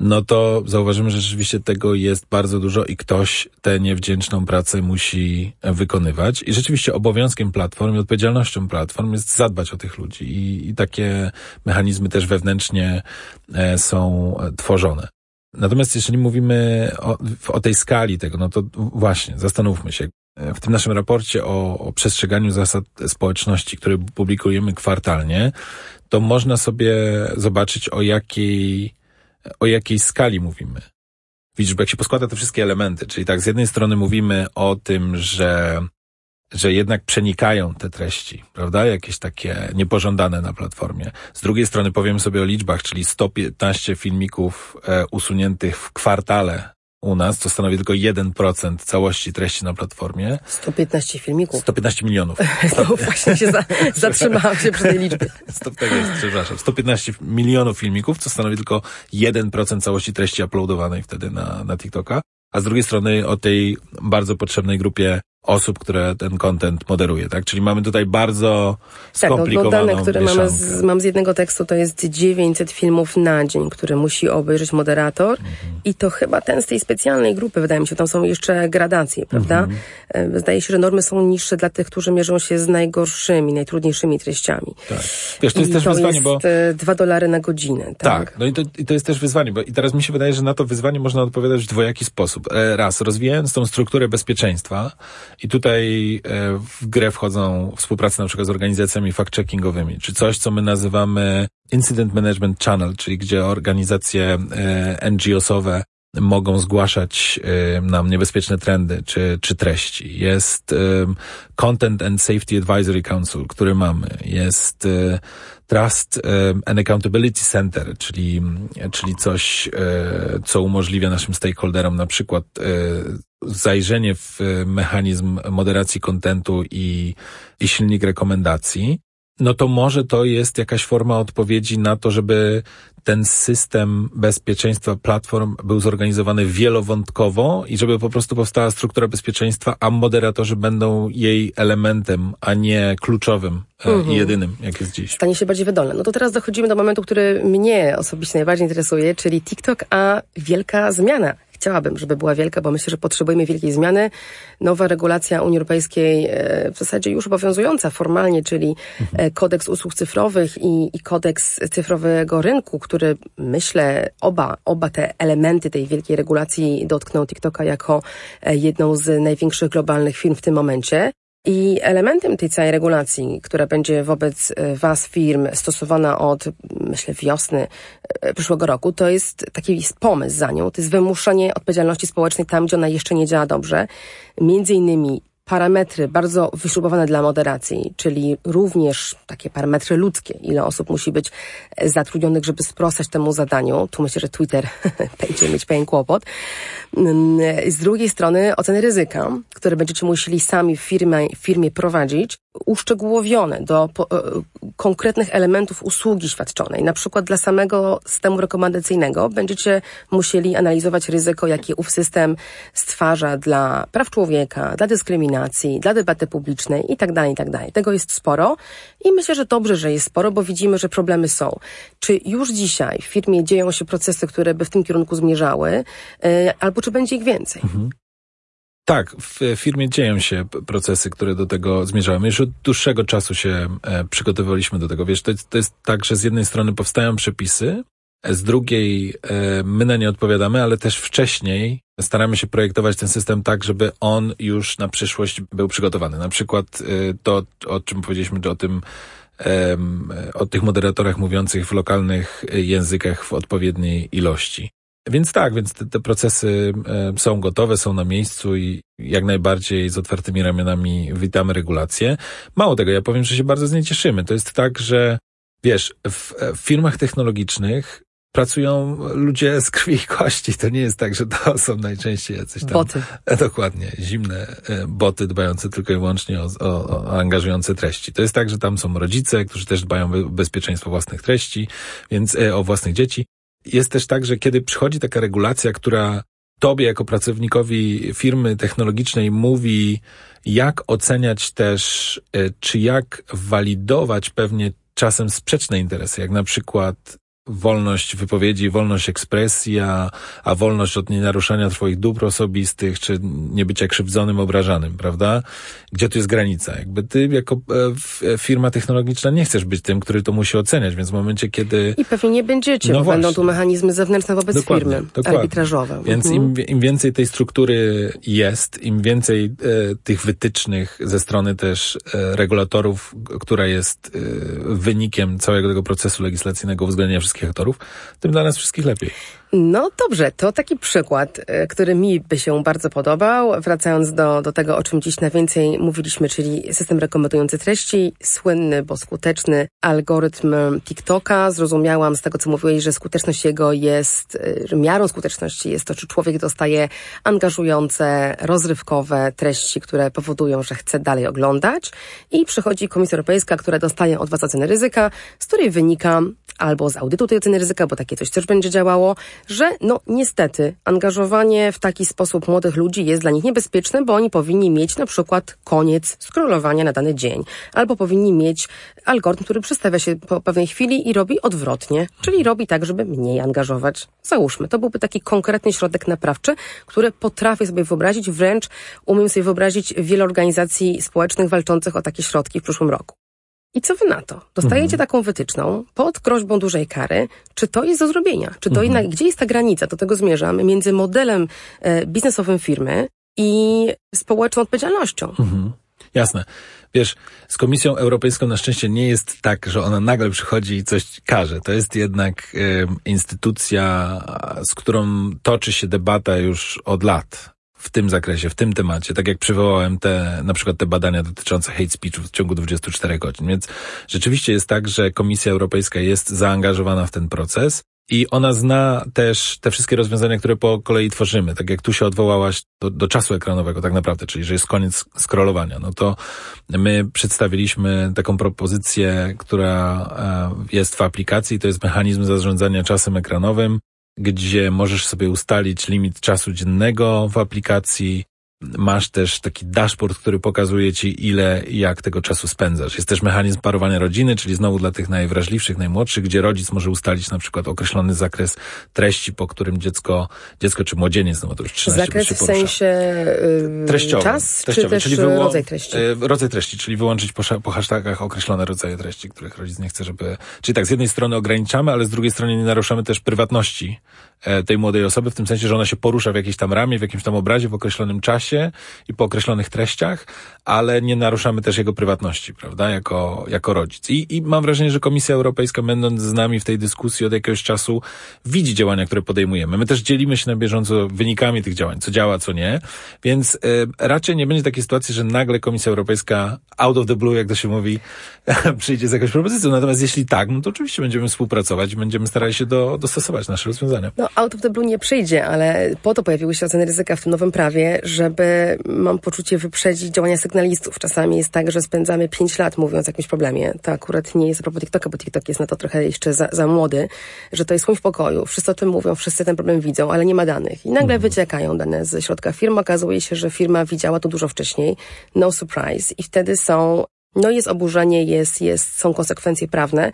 no to zauważymy, że rzeczywiście tego jest bardzo dużo i ktoś tę niewdzięczną pracę musi wykonywać. I rzeczywiście obowiązkiem platform i odpowiedzialnością platform jest zadbać o tych ludzi i, i takie mechanizmy też wewnętrznie e, są tworzone. Natomiast jeżeli mówimy o, o tej skali tego, no to właśnie, zastanówmy się. W tym naszym raporcie o, o przestrzeganiu zasad społeczności, który publikujemy kwartalnie, to można sobie zobaczyć o jakiej, o jakiej skali mówimy. Widzisz, bo jak się poskłada te wszystkie elementy, czyli tak, z jednej strony mówimy o tym, że że jednak przenikają te treści, prawda? Jakieś takie niepożądane na platformie. Z drugiej strony powiem sobie o liczbach, czyli 115 filmików e, usuniętych w kwartale u nas, to stanowi tylko 1% całości treści na platformie. 115 filmików. 115 milionów. No właśnie się za, zatrzymałam się przy tej liczbie. Stop, tak jest, przepraszam. 115 milionów filmików, co stanowi tylko 1% całości treści uploadowanej wtedy na, na TikToka. A z drugiej strony o tej bardzo potrzebnej grupie osób, które ten content moderuje, tak? Czyli mamy tutaj bardzo Tak, no, skomplikowaną dane, które mamy z, mam z jednego tekstu, to jest 900 filmów na dzień, które musi obejrzeć moderator Mhm. i to chyba ten z tej specjalnej grupy, wydaje mi się, tam są jeszcze gradacje, prawda? Mhm. E, Zdaje się, że normy są niższe dla tych, którzy mierzą się z najgorszymi, najtrudniejszymi treściami. Tak. Wiesz, to jest I też to wyzwanie, jest bo... e, dwa dolary na godzinę, tak? Tak, no i to, i to jest też wyzwanie, bo i teraz mi się wydaje, że na to wyzwanie można odpowiadać w dwojaki sposób. E, Raz, rozwijając tą strukturę bezpieczeństwa i tutaj e, w grę wchodzą współprace na przykład z organizacjami fact-checkingowymi, czy coś, co my nazywamy Incident Management Channel, czyli gdzie organizacje e, NGO-sowe mogą zgłaszać e, nam niebezpieczne trendy czy, czy treści. Jest Content and Safety Advisory Council, który mamy. Jest Trust and Accountability Center, czyli, czyli coś, co umożliwia naszym stakeholderom na przykład zajrzenie w e, mechanizm moderacji kontentu i, i silnik rekomendacji no to może to jest jakaś forma odpowiedzi na to, żeby ten system bezpieczeństwa platform był zorganizowany wielowątkowo i żeby po prostu powstała struktura bezpieczeństwa, a moderatorzy będą jej elementem, a nie kluczowym e, i jedynym, jak jest dziś. stanie się bardziej wydolne. No to teraz dochodzimy do momentu, który mnie osobiście najbardziej interesuje, czyli TikTok, a wielka zmiana. Chciałabym, żeby była wielka, bo myślę, że potrzebujemy wielkiej zmiany. Nowa regulacja Unii Europejskiej, e, w zasadzie już obowiązująca formalnie, czyli e, kodeks usług cyfrowych i, i kodeks cyfrowego rynku, który myślę, oba, oba te elementy tej wielkiej regulacji dotkną TikToka jako e, jedną z największych globalnych firm w tym momencie. I elementem tej całej regulacji, która będzie wobec e, Was firm stosowana od, myślę, wiosny e, przyszłego roku, to jest taki jest pomysł za nią, to jest wymuszenie odpowiedzialności społecznej tam, gdzie ona jeszcze nie działa dobrze. Między innymi parametry bardzo wyśrubowane dla moderacji, czyli również takie parametry ludzkie, ile osób musi być zatrudnionych, żeby sprostać temu zadaniu. Tu myślę, że Twitter będzie mieć pewien kłopot. Mm, Z drugiej strony oceny ryzyka, które będziecie musieli sami w firmie, w firmie prowadzić, uszczegółowione do po, e, konkretnych elementów usługi świadczonej. Na przykład dla samego systemu rekomendacyjnego będziecie musieli analizować ryzyko, jakie ów system stwarza dla praw człowieka, dla dyskryminacji, dla debaty publicznej itd., itd. Tego jest sporo i myślę, że dobrze, że jest sporo, bo widzimy, że problemy są. Czy już dzisiaj w firmie dzieją się procesy, które by w tym kierunku zmierzały, e, albo czy będzie ich więcej? Tak, w firmie dzieją się procesy, które do tego zmierzały. My już od dłuższego czasu się e, przygotowywaliśmy do tego. Wiesz, to jest, to jest tak, że z jednej strony powstają przepisy, e, z drugiej e, my na nie odpowiadamy, ale też wcześniej staramy się projektować ten system tak, żeby on już na przyszłość był przygotowany. Na przykład to, o czym powiedzieliśmy, o tym o tych moderatorach mówiących w lokalnych językach w odpowiedniej ilości. Więc tak, więc te, te procesy e, są gotowe, są na miejscu i jak najbardziej z otwartymi ramionami witamy regulacje. Mało tego, ja powiem, że się bardzo z niej cieszymy. To jest tak, że wiesz, w, w firmach technologicznych pracują ludzie z krwi i kości. To nie jest tak, że to są najczęściej jacyś tam... Boty. Dokładnie, zimne e, boty dbające tylko i wyłącznie o, o, o angażujące treści. To jest tak, że tam są rodzice, którzy też dbają o bezpieczeństwo własnych treści, więc e, o własnych dzieci. Jest też tak, że kiedy przychodzi taka regulacja, która tobie jako pracownikowi firmy technologicznej mówi, jak oceniać też, e, czy jak walidować pewnie czasem sprzeczne interesy, jak na przykład wolność wypowiedzi, wolność ekspresji, a, a wolność od nienaruszania twoich dóbr osobistych, czy nie bycia krzywdzonym, obrażanym, prawda? Gdzie tu jest granica? Jakby ty jako e, firma technologiczna nie chcesz być tym, który to musi oceniać, więc w momencie, kiedy... I pewnie nie będziecie, no bo będą tu mechanizmy zewnętrzne wobec dokładnie, firmy, dokładnie. arbitrażowe. Więc mhm. im, im więcej tej struktury jest, im więcej e, tych wytycznych ze strony też e, regulatorów, która jest e, wynikiem całego tego procesu legislacyjnego uwzględnienia wszystkich aktorów, tym dla nas wszystkich lepiej. No dobrze, to taki przykład, e, który mi by się bardzo podobał. Wracając do, do tego, o czym dziś najwięcej mówiliśmy, czyli system rekomendujący treści, słynny, bo skuteczny algorytm TikToka. Zrozumiałam z tego, co mówiłeś, że skuteczność jego jest, e, że miarą skuteczności jest to, czy człowiek dostaje angażujące, rozrywkowe treści, które powodują, że chce dalej oglądać. I przychodzi Komisja Europejska, która dostaje od Was ocenę ryzyka, z której wynika albo z audytu tej oceny ryzyka, bo takie coś też będzie działało, że no niestety angażowanie w taki sposób młodych ludzi jest dla nich niebezpieczne, bo oni powinni mieć na przykład koniec scrollowania na dany dzień, albo powinni mieć algorytm, który przestawia się po pewnej chwili i robi odwrotnie, czyli robi tak, żeby mniej angażować. Załóżmy, to byłby taki konkretny środek naprawczy, który potrafię sobie wyobrazić, wręcz umiem sobie wyobrazić wiele organizacji społecznych walczących o takie środki w przyszłym roku. I co wy na to? Dostajecie mhm. taką wytyczną pod groźbą dużej kary. Czy to jest do zrobienia? Czy to mhm. jednak, gdzie jest ta granica, do tego zmierzam, między modelem e, biznesowym firmy i społeczną odpowiedzialnością? Mhm. Jasne. Wiesz, z Komisją Europejską na szczęście nie jest tak, że ona nagle przychodzi i coś każe. To jest jednak y, instytucja, z którą toczy się debata już od lat w tym zakresie, w tym temacie, tak jak przywołałem te, na przykład te badania dotyczące hate speechu w ciągu 24 godzin. Więc rzeczywiście jest tak, że Komisja Europejska jest zaangażowana w ten proces i ona zna też te wszystkie rozwiązania, które po kolei tworzymy. Tak jak tu się odwołałaś do, do czasu ekranowego tak naprawdę, czyli że jest koniec scrollowania, no to my przedstawiliśmy taką propozycję, która e, jest w aplikacji, to jest mechanizm zarządzania czasem ekranowym, gdzie możesz sobie ustalić limit czasu dziennego w aplikacji, Masz też taki dashboard, który pokazuje ci, ile i jak tego czasu spędzasz. Jest też mechanizm parowania rodziny, czyli znowu dla tych najwrażliwszych, najmłodszych, gdzie rodzic może ustalić na przykład określony zakres treści, po którym dziecko, dziecko czy młodzieniec, no to już 13 Zakres się w sensie yy, treściowy, czas, treściowy, czy też czyli wyło- rodzaj treści? Yy, rodzaj treści, czyli wyłączyć po, po hashtagach określone rodzaje treści, których rodzic nie chce, żeby... Czyli tak, z jednej strony ograniczamy, ale z drugiej strony nie naruszamy też prywatności e, tej młodej osoby, w tym sensie, że ona się porusza w jakiejś tam ramie, w jakimś tam obrazie, w określonym czasie, i po określonych treściach, ale nie naruszamy też jego prywatności, prawda, jako, jako rodzic. I, I mam wrażenie, że Komisja Europejska, będąc z nami w tej dyskusji od jakiegoś czasu, widzi działania, które podejmujemy. My też dzielimy się na bieżąco wynikami tych działań, co działa, co nie, więc y, raczej nie będzie takiej sytuacji, że nagle Komisja Europejska out of the blue, jak to się mówi, przyjdzie z jakąś propozycją. Natomiast jeśli tak, no to oczywiście będziemy współpracować będziemy starali się do, dostosować nasze rozwiązania. No, out of the blue nie przyjdzie, ale po to pojawiły się oceny ryzyka w tym nowym prawie, żeby, mam poczucie, wyprzedzić działania sygnalistów. Czasami jest tak, że spędzamy pięć lat mówiąc o jakimś problemie. To akurat nie jest a propos TikToka, bo TikTok jest na to trochę jeszcze za, za młody, że to jest chłód w pokoju. Wszyscy o tym mówią, wszyscy ten problem widzą, ale nie ma danych. I nagle mhm. wyciekają dane ze środka firmy. Okazuje się, że firma widziała to dużo wcześniej. No surprise. I wtedy są no jest oburzenie, jest, jest, są konsekwencje prawne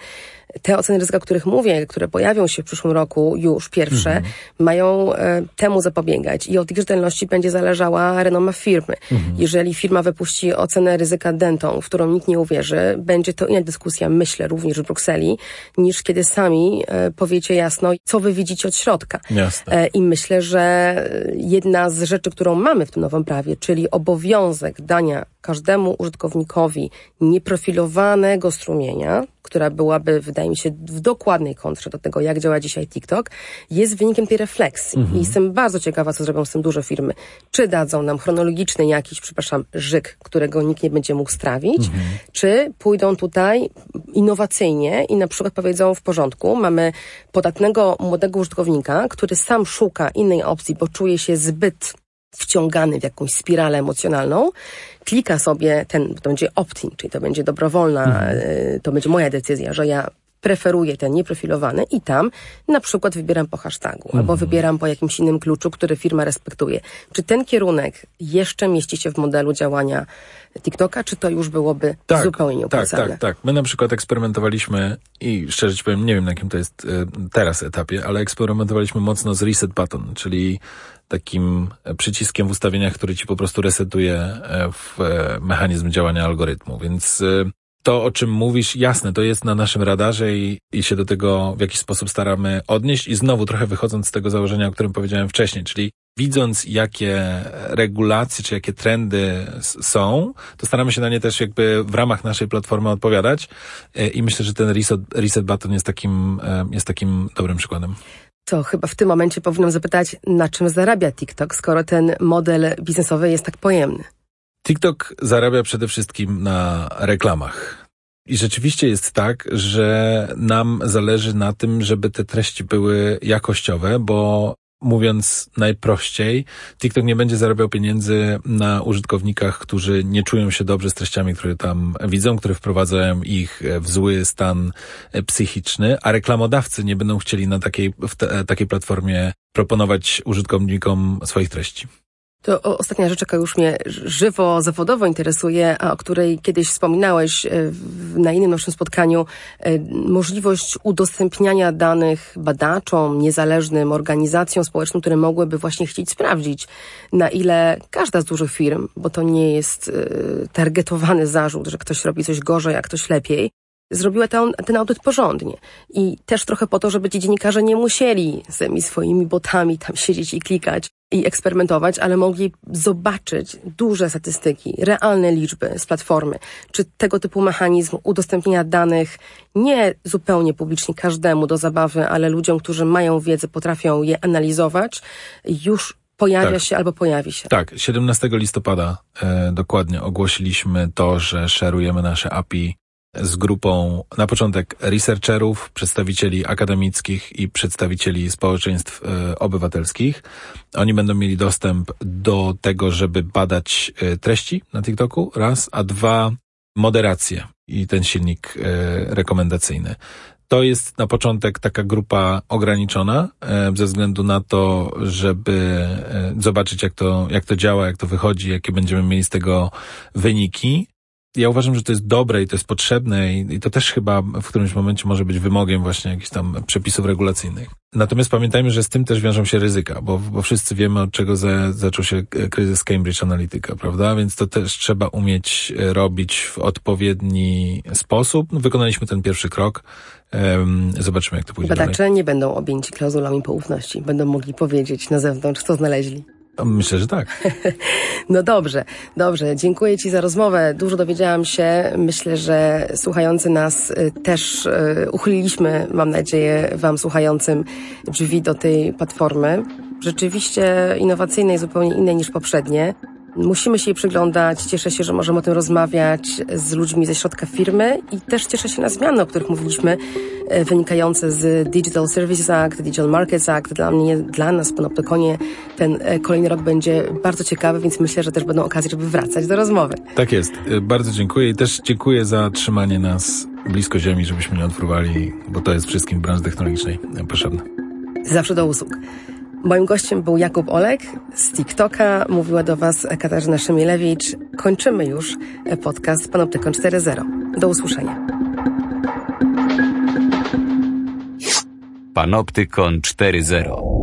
te oceny ryzyka, o których mówię, które pojawią się w przyszłym roku już pierwsze, mhm. mają e, temu zapobiegać i od ich rzetelności będzie zależała renoma firmy. Mhm. Jeżeli firma wypuści ocenę ryzyka dentą, w którą nikt nie uwierzy, będzie to inna dyskusja, myślę, również w Brukseli, niż kiedy sami e, powiecie jasno, co wy widzicie od środka. E, I myślę, że jedna z rzeczy, którą mamy w tym nowym prawie, czyli obowiązek dania każdemu użytkownikowi nieprofilowanego strumienia, która byłaby, wydaje mi się, w dokładnej kontrze do tego, jak działa dzisiaj TikTok, jest wynikiem tej refleksji. I jestem bardzo ciekawa, co zrobią z tym duże firmy. Czy dadzą nam chronologiczny jakiś, przepraszam, żyk, którego nikt nie będzie mógł strawić, czy pójdą tutaj innowacyjnie i na przykład powiedzą w porządku, mamy podatnego młodego użytkownika, który sam szuka innej opcji, bo czuje się zbyt wciągany w jakąś spiralę emocjonalną, klika sobie ten, to będzie opt-in, czyli to będzie dobrowolna, y, to będzie moja decyzja, że ja preferuję ten nieprofilowany i tam na przykład wybieram po hashtagu albo wybieram po jakimś innym kluczu, który firma respektuje. Czy ten kierunek jeszcze mieści się w modelu działania TikToka, czy to już byłoby zupełnie tak, nieopłacalne? tak, tak. My na przykład eksperymentowaliśmy i szczerze ci powiem, nie wiem na jakim to jest e, teraz etapie, ale eksperymentowaliśmy mocno z reset button, czyli takim przyciskiem w ustawieniach, który ci po prostu resetuje e, w e, mechanizm działania algorytmu. Więc e, to, o czym mówisz, jasne, to jest na naszym radarze i, i się do tego w jakiś sposób staramy odnieść. I znowu trochę wychodząc z tego założenia, o którym powiedziałem wcześniej, czyli widząc, jakie regulacje czy jakie trendy są, to staramy się na nie też jakby w ramach naszej platformy odpowiadać. E, I myślę, że ten reset, reset button jest takim, e, jest takim dobrym przykładem. To chyba w tym momencie powinnam zapytać, na czym zarabia TikTok, skoro ten model biznesowy jest tak pojemny. TikTok zarabia przede wszystkim na reklamach. I rzeczywiście jest tak, że nam zależy na tym, żeby te treści były jakościowe, bo mówiąc najprościej, TikTok nie będzie zarabiał pieniędzy na użytkownikach, którzy nie czują się dobrze z treściami, które tam widzą, które wprowadzają ich w zły stan psychiczny, a reklamodawcy nie będą chcieli na takiej, w te, takiej platformie proponować użytkownikom swoich treści. To ostatnia rzecz, jaka już mnie żywo, zawodowo interesuje, a o której kiedyś wspominałeś e, na innym naszym spotkaniu, e, możliwość udostępniania danych badaczom, niezależnym organizacjom społecznym, które mogłyby właśnie chcieć sprawdzić, na ile każda z dużych firm, bo to nie jest e, targetowany zarzut, że ktoś robi coś gorzej, a ktoś lepiej, zrobiła ten, ten audyt porządnie. I też trochę po to, żeby ci dziennikarze nie musieli z tymi swoimi botami tam siedzieć i klikać i eksperymentować, ale mogli zobaczyć duże statystyki, realne liczby z platformy. Czy tego typu mechanizm udostępnienia danych nie zupełnie publicznie każdemu do zabawy, ale ludziom, którzy mają wiedzę, potrafią je analizować, już pojawia Tak. się albo pojawi się. Tak, 17 listopada e, dokładnie ogłosiliśmy to, że szerujemy nasze API z grupą na początek researcherów, przedstawicieli akademickich i przedstawicieli społeczeństw e, obywatelskich. Oni będą mieli dostęp do tego, żeby badać e, treści na TikToku, raz, a dwa, moderację i ten silnik e, rekomendacyjny. To jest na początek taka grupa ograniczona, ze względu na to, żeby zobaczyć, jak to, jak to działa, jak to wychodzi, jakie będziemy mieli z tego wyniki. Ja uważam, że to jest dobre i to jest potrzebne i, i to też chyba w którymś momencie może być wymogiem właśnie jakichś tam przepisów regulacyjnych. Natomiast pamiętajmy, że z tym też wiążą się ryzyka, bo, bo wszyscy wiemy, od czego za, zaczął się e, kryzys Cambridge Analytica, prawda? Więc to też trzeba umieć e, robić w odpowiedni sposób. No, wykonaliśmy ten pierwszy krok. Zobaczymy, jak to pójdzie dalej. Badacze nie będą objęci klauzulami poufności. Będą mogli powiedzieć na zewnątrz, co znaleźli. Myślę, że tak. No dobrze, dobrze. Dziękuję Ci za rozmowę. Dużo dowiedziałam się. Myślę, że słuchający nas y, też y, uchyliliśmy, mam nadzieję, Wam słuchającym drzwi do tej platformy. Rzeczywiście innowacyjnej, zupełnie innej niż poprzednie. Musimy się jej przyglądać. Cieszę się, że możemy o tym rozmawiać z ludźmi ze środka firmy i też cieszę się na zmiany, o których mówiliśmy, e, wynikające z Digital Services Act, Digital Markets Act. Dla mnie, dla nas Panoptykonie ten e, kolejny rok będzie bardzo ciekawy, więc myślę, że też będą okazje, żeby wracać do rozmowy. Tak jest. Y, Bardzo dziękuję i też dziękuję za trzymanie nas blisko ziemi, żebyśmy nie odfruwali, bo to jest wszystkim w branży technologicznej potrzebne. Zawsze do usług. Moim gościem był Jakub Olek z TikToka. Mówiła do Was Katarzyna Szymielewicz. Kończymy już podcast Panoptykon 4.0. Do usłyszenia. Panoptykon 4.0